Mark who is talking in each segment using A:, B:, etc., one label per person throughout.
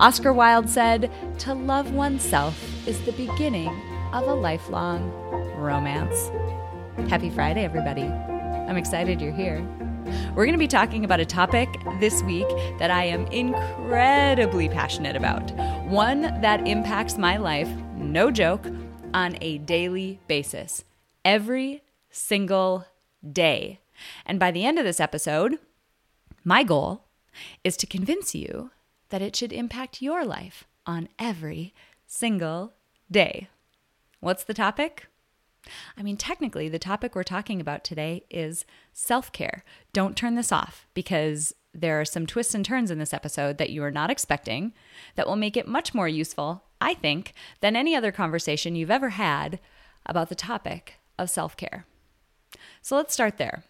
A: Oscar Wilde said, To love oneself is the beginning of a lifelong romance. Happy Friday, everybody. I'm excited you're here. We're going to be talking about a topic this week that I am incredibly passionate about, one that impacts my life, no joke, on a daily basis, every single day. And by the end of this episode, my goal is to convince you that it should impact your life on every single day. What's the topic? I mean, technically, the topic we're talking about today is self care. Don't turn this off because there are some twists and turns in this episode that you are not expecting that will make it much more useful, I think, than any other conversation you've ever had about the topic of self care. So let's start there.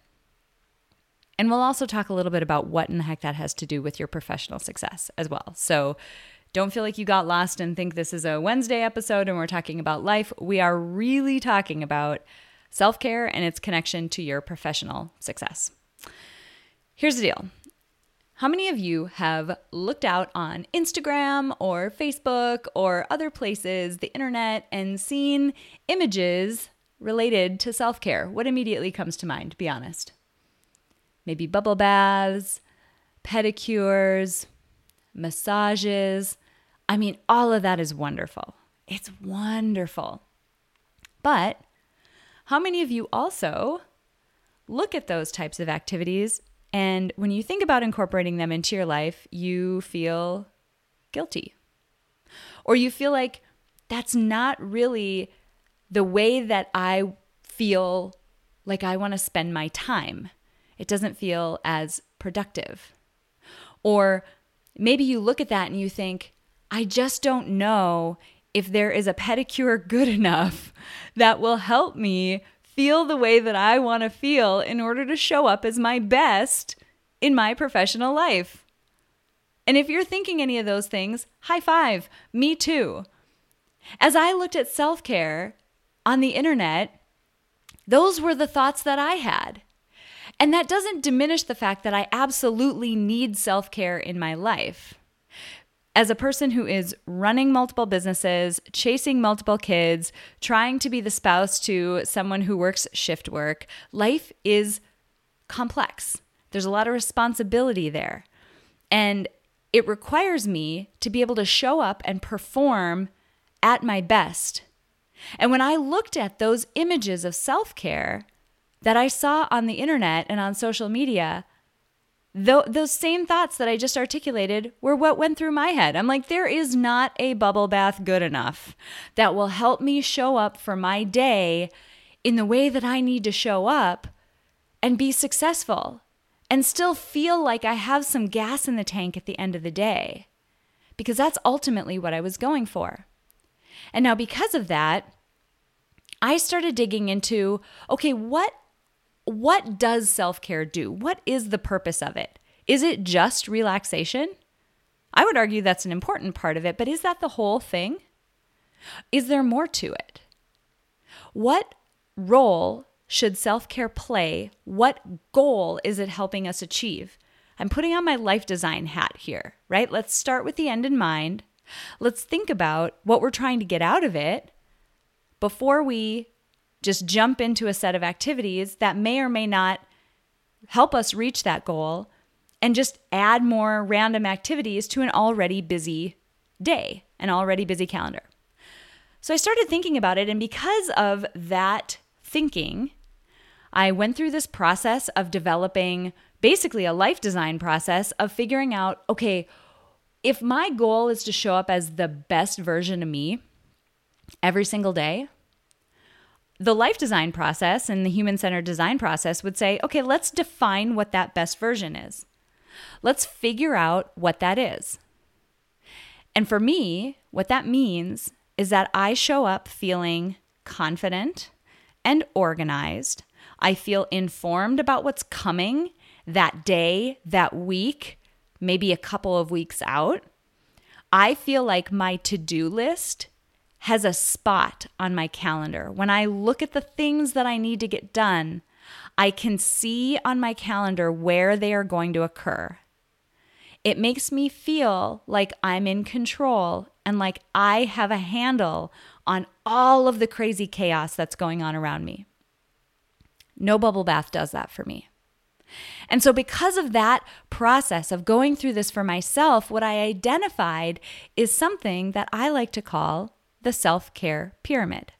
A: And we'll also talk a little bit about what in the heck that has to do with your professional success as well. So don't feel like you got lost and think this is a Wednesday episode and we're talking about life. We are really talking about self care and its connection to your professional success. Here's the deal. How many of you have looked out on Instagram or Facebook or other places, the internet, and seen images related to self care? What immediately comes to mind? Be honest maybe bubble baths, pedicures, massages. I mean, all of that is wonderful. It's wonderful. But how many of you also look at those types of activities and when you think about incorporating them into your life, you feel guilty? Or you feel like that's not really the way that I feel like I want to spend my time it doesn't feel as productive. Or maybe you look at that and you think, I just don't know if there is a pedicure good enough that will help me feel the way that I want to feel in order to show up as my best in my professional life. And if you're thinking any of those things, high five, me too. As I looked at self care on the internet, those were the thoughts that I had. And that doesn't diminish the fact that I absolutely need self care in my life. As a person who is running multiple businesses, chasing multiple kids, trying to be the spouse to someone who works shift work, life is complex. There's a lot of responsibility there. And it requires me to be able to show up and perform at my best. And when I looked at those images of self care, that I saw on the internet and on social media, th- those same thoughts that I just articulated were what went through my head. I'm like, there is not a bubble bath good enough that will help me show up for my day in the way that I need to show up and be successful and still feel like I have some gas in the tank at the end of the day. Because that's ultimately what I was going for. And now, because of that, I started digging into okay, what what does self care do? What is the purpose of it? Is it just relaxation? I would argue that's an important part of it, but is that the whole thing? Is there more to it? What role should self care play? What goal is it helping us achieve? I'm putting on my life design hat here, right? Let's start with the end in mind. Let's think about what we're trying to get out of it before we just jump into a set of activities that may or may not help us reach that goal and just add more random activities to an already busy day, an already busy calendar. So I started thinking about it, and because of that thinking, I went through this process of developing basically a life design process of figuring out okay, if my goal is to show up as the best version of me every single day, the life design process and the human centered design process would say, okay, let's define what that best version is. Let's figure out what that is. And for me, what that means is that I show up feeling confident and organized. I feel informed about what's coming that day, that week, maybe a couple of weeks out. I feel like my to do list has a spot on my calendar. When I look at the things that I need to get done, I can see on my calendar where they are going to occur. It makes me feel like I'm in control and like I have a handle on all of the crazy chaos that's going on around me. No bubble bath does that for me. And so, because of that process of going through this for myself, what I identified is something that I like to call the self care pyramid.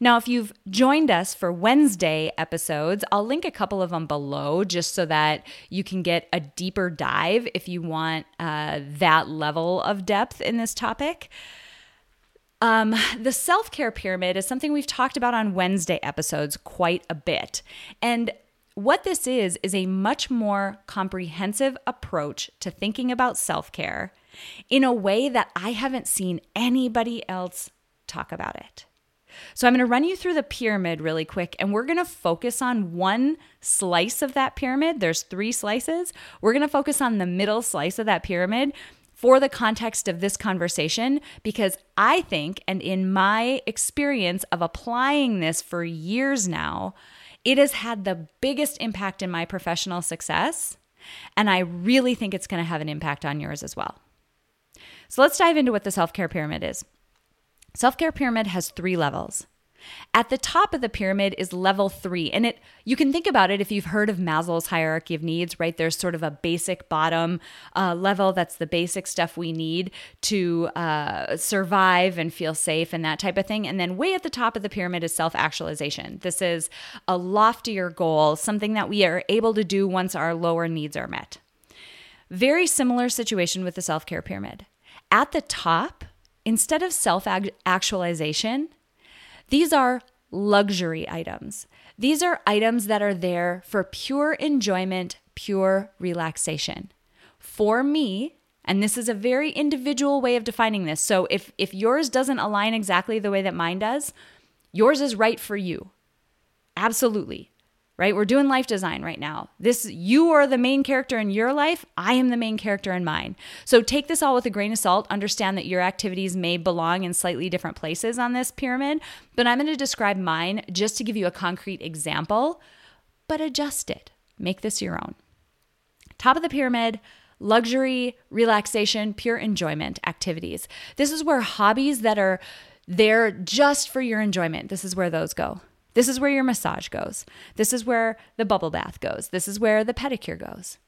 A: Now, if you've joined us for Wednesday episodes, I'll link a couple of them below just so that you can get a deeper dive if you want uh, that level of depth in this topic. Um, the self care pyramid is something we've talked about on Wednesday episodes quite a bit. And what this is, is a much more comprehensive approach to thinking about self care in a way that I haven't seen anybody else talk about it. So I'm going to run you through the pyramid really quick and we're going to focus on one slice of that pyramid. There's three slices. We're going to focus on the middle slice of that pyramid for the context of this conversation because I think and in my experience of applying this for years now, it has had the biggest impact in my professional success and I really think it's going to have an impact on yours as well. So let's dive into what the self-care pyramid is. Self care pyramid has three levels. At the top of the pyramid is level three. And it you can think about it if you've heard of Maslow's hierarchy of needs, right? There's sort of a basic bottom uh, level. That's the basic stuff we need to uh, survive and feel safe and that type of thing. And then way at the top of the pyramid is self actualization. This is a loftier goal, something that we are able to do once our lower needs are met. Very similar situation with the self care pyramid. At the top, instead of self actualization, these are luxury items. These are items that are there for pure enjoyment, pure relaxation. For me, and this is a very individual way of defining this. So if if yours doesn't align exactly the way that mine does, yours is right for you. Absolutely right? We're doing life design right now. This you are the main character in your life, I am the main character in mine. So take this all with a grain of salt, understand that your activities may belong in slightly different places on this pyramid, but I'm going to describe mine just to give you a concrete example, but adjust it. Make this your own. Top of the pyramid, luxury, relaxation, pure enjoyment activities. This is where hobbies that are there just for your enjoyment, this is where those go. This is where your massage goes. This is where the bubble bath goes. This is where the pedicure goes.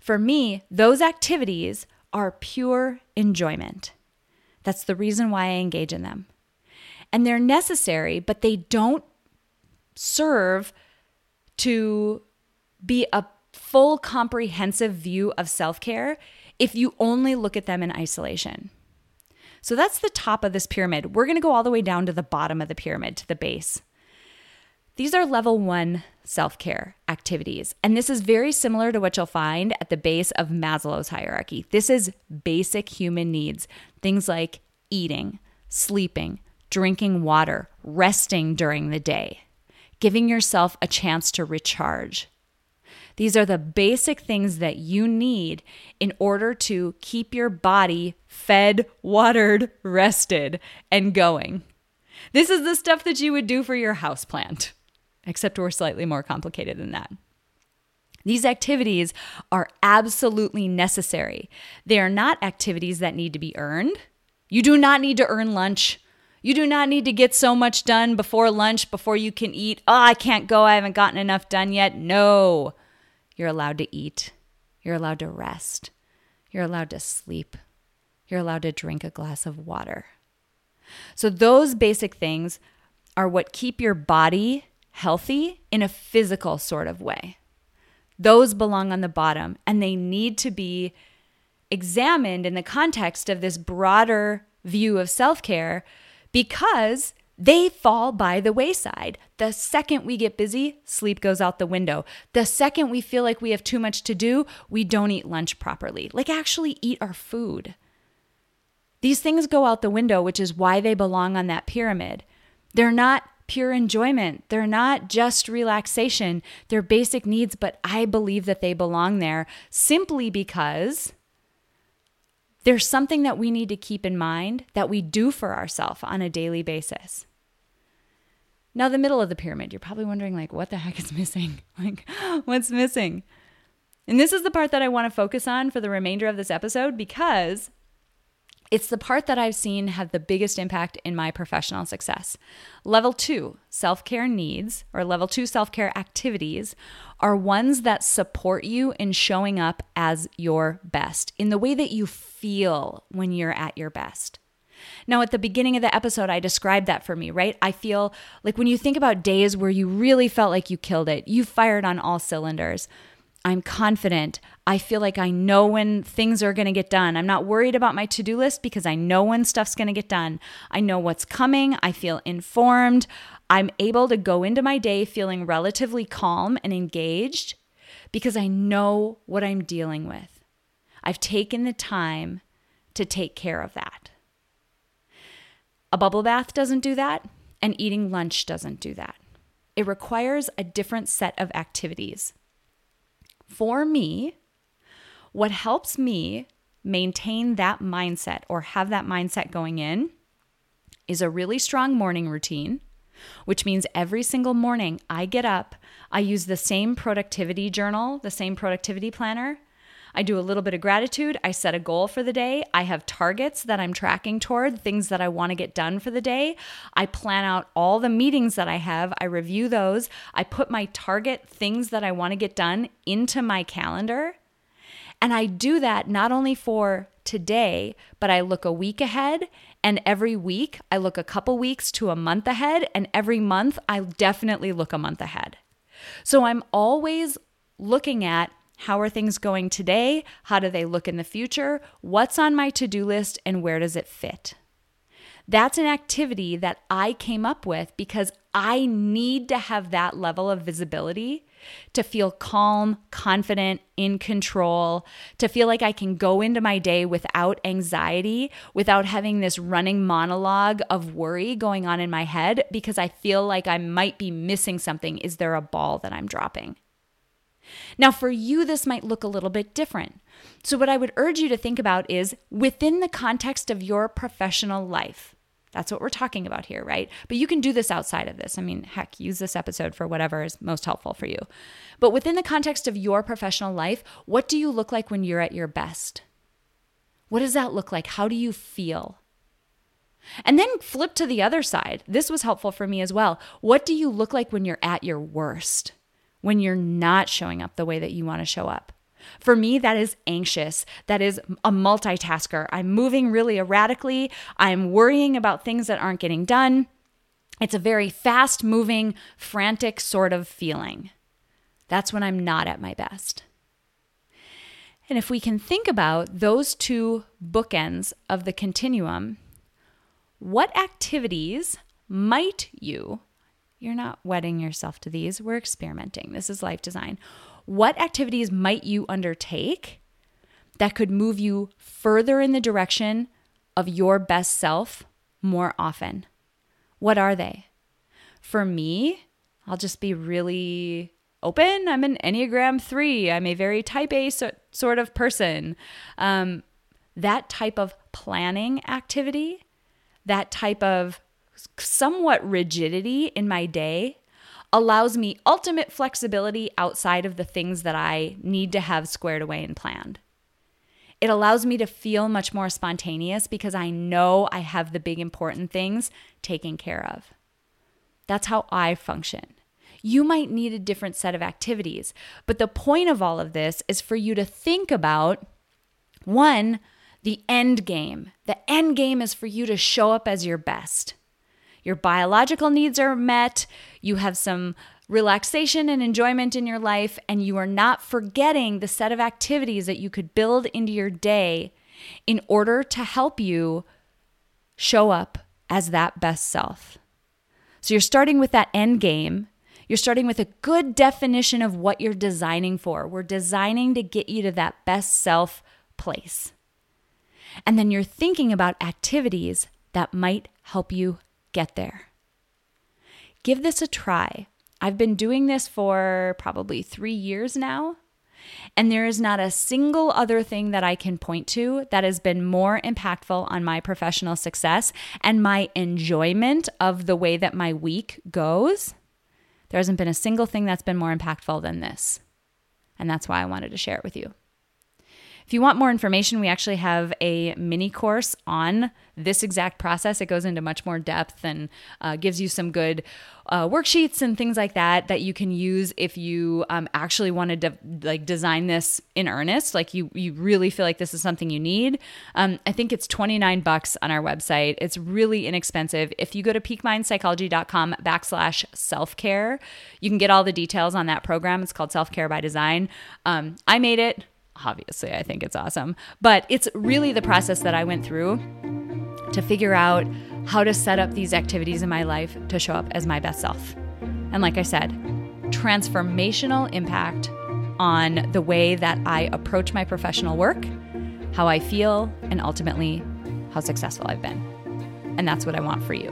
A: For me, those activities are pure enjoyment. That's the reason why I engage in them. And they're necessary, but they don't serve to be a full comprehensive view of self care if you only look at them in isolation. So that's the top of this pyramid. We're going to go all the way down to the bottom of the pyramid, to the base. These are level one self care activities. And this is very similar to what you'll find at the base of Maslow's hierarchy. This is basic human needs, things like eating, sleeping, drinking water, resting during the day, giving yourself a chance to recharge. These are the basic things that you need in order to keep your body fed, watered, rested, and going. This is the stuff that you would do for your houseplant except we're slightly more complicated than that. These activities are absolutely necessary. They are not activities that need to be earned. You do not need to earn lunch. You do not need to get so much done before lunch before you can eat. Oh, I can't go. I haven't gotten enough done yet. No. You're allowed to eat. You're allowed to rest. You're allowed to sleep. You're allowed to drink a glass of water. So, those basic things are what keep your body healthy in a physical sort of way. Those belong on the bottom and they need to be examined in the context of this broader view of self care because they fall by the wayside. The second we get busy, sleep goes out the window. The second we feel like we have too much to do, we don't eat lunch properly. Like, actually, eat our food. These things go out the window, which is why they belong on that pyramid. They're not pure enjoyment. They're not just relaxation. They're basic needs, but I believe that they belong there simply because there's something that we need to keep in mind that we do for ourselves on a daily basis. Now, the middle of the pyramid, you're probably wondering, like, what the heck is missing? Like, what's missing? And this is the part that I want to focus on for the remainder of this episode because it's the part that I've seen have the biggest impact in my professional success. Level two self care needs or level two self care activities are ones that support you in showing up as your best in the way that you feel when you're at your best. Now, at the beginning of the episode, I described that for me, right? I feel like when you think about days where you really felt like you killed it, you fired on all cylinders. I'm confident. I feel like I know when things are going to get done. I'm not worried about my to do list because I know when stuff's going to get done. I know what's coming. I feel informed. I'm able to go into my day feeling relatively calm and engaged because I know what I'm dealing with. I've taken the time to take care of that. A bubble bath doesn't do that, and eating lunch doesn't do that. It requires a different set of activities. For me, what helps me maintain that mindset or have that mindset going in is a really strong morning routine, which means every single morning I get up, I use the same productivity journal, the same productivity planner, I do a little bit of gratitude. I set a goal for the day. I have targets that I'm tracking toward, things that I want to get done for the day. I plan out all the meetings that I have. I review those. I put my target things that I want to get done into my calendar. And I do that not only for today, but I look a week ahead. And every week, I look a couple weeks to a month ahead. And every month, I definitely look a month ahead. So I'm always looking at how are things going today? How do they look in the future? What's on my to do list and where does it fit? That's an activity that I came up with because I need to have that level of visibility to feel calm, confident, in control, to feel like I can go into my day without anxiety, without having this running monologue of worry going on in my head because I feel like I might be missing something. Is there a ball that I'm dropping? Now, for you, this might look a little bit different. So, what I would urge you to think about is within the context of your professional life. That's what we're talking about here, right? But you can do this outside of this. I mean, heck, use this episode for whatever is most helpful for you. But within the context of your professional life, what do you look like when you're at your best? What does that look like? How do you feel? And then flip to the other side. This was helpful for me as well. What do you look like when you're at your worst? When you're not showing up the way that you want to show up. For me, that is anxious. That is a multitasker. I'm moving really erratically. I'm worrying about things that aren't getting done. It's a very fast moving, frantic sort of feeling. That's when I'm not at my best. And if we can think about those two bookends of the continuum, what activities might you you're not wedding yourself to these. We're experimenting. This is life design. What activities might you undertake that could move you further in the direction of your best self more often? What are they? For me, I'll just be really open. I'm an Enneagram 3. I'm a very type A so, sort of person. Um, that type of planning activity, that type of somewhat rigidity in my day allows me ultimate flexibility outside of the things that I need to have squared away and planned. It allows me to feel much more spontaneous because I know I have the big important things taken care of. That's how I function. You might need a different set of activities, but the point of all of this is for you to think about one, the end game. The end game is for you to show up as your best your biological needs are met, you have some relaxation and enjoyment in your life, and you are not forgetting the set of activities that you could build into your day in order to help you show up as that best self. So you're starting with that end game. You're starting with a good definition of what you're designing for. We're designing to get you to that best self place. And then you're thinking about activities that might help you get there. Give this a try. I've been doing this for probably three years now. And there is not a single other thing that I can point to that has been more impactful on my professional success and my enjoyment of the way that my week goes. There hasn't been a single thing that's been more impactful than this. And that's why I wanted to share it with you. If you want more information, we actually have a mini course on this exact process. It goes into much more depth and uh, gives you some good uh, worksheets and things like that that you can use if you um, actually wanted to like design this in earnest. Like you, you really feel like this is something you need. Um, I think it's 29 bucks on our website. It's really inexpensive. If you go to peakmindpsychology.com backslash self care, you can get all the details on that program. It's called Self Care by Design. Um, I made it obviously, I think it's awesome. But it's really the process that I went through to figure out how to set up these activities in my life to show up as my best self. And like I said, transformational impact on the way that I approach my professional work, how I feel, and ultimately how successful I've been. And that's what I want for you.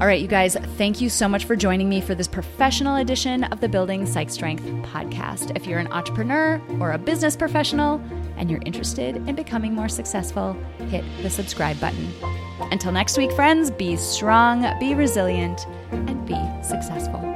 A: All right, you guys, thank you so much for joining me for this professional edition of the Building Psych Strength podcast. If you're an entrepreneur or a business professional and you're interested in becoming more successful, hit the subscribe button. Until next week, friends, be strong, be resilient, and be successful.